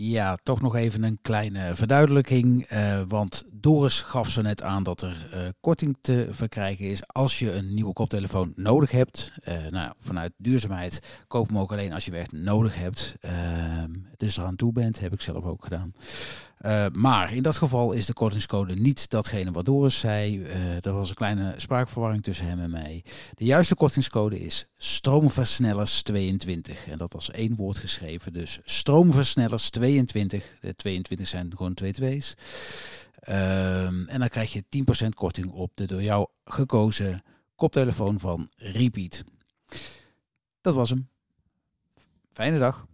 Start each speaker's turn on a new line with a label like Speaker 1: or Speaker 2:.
Speaker 1: Ja, toch nog even een kleine verduidelijking. Uh, want Doris gaf zo net aan dat er uh, korting te verkrijgen is als je een nieuwe koptelefoon nodig hebt. Uh, nou, vanuit duurzaamheid koop hem ook alleen als je hem echt nodig hebt. Ehm, dus eraan toe bent, heb ik zelf ook gedaan. maar in dat geval is de kortingscode niet datgene wat Doris zei. er was een kleine spraakverwarring tussen hem en mij. De juiste kortingscode is stroomversnellers22. En dat als één woord geschreven. Dus stroomversnellers 22. De 22 zijn gewoon twee twee's. Um, en dan krijg je 10% korting op de door jou gekozen koptelefoon van Repeat. Dat was hem. Fijne dag.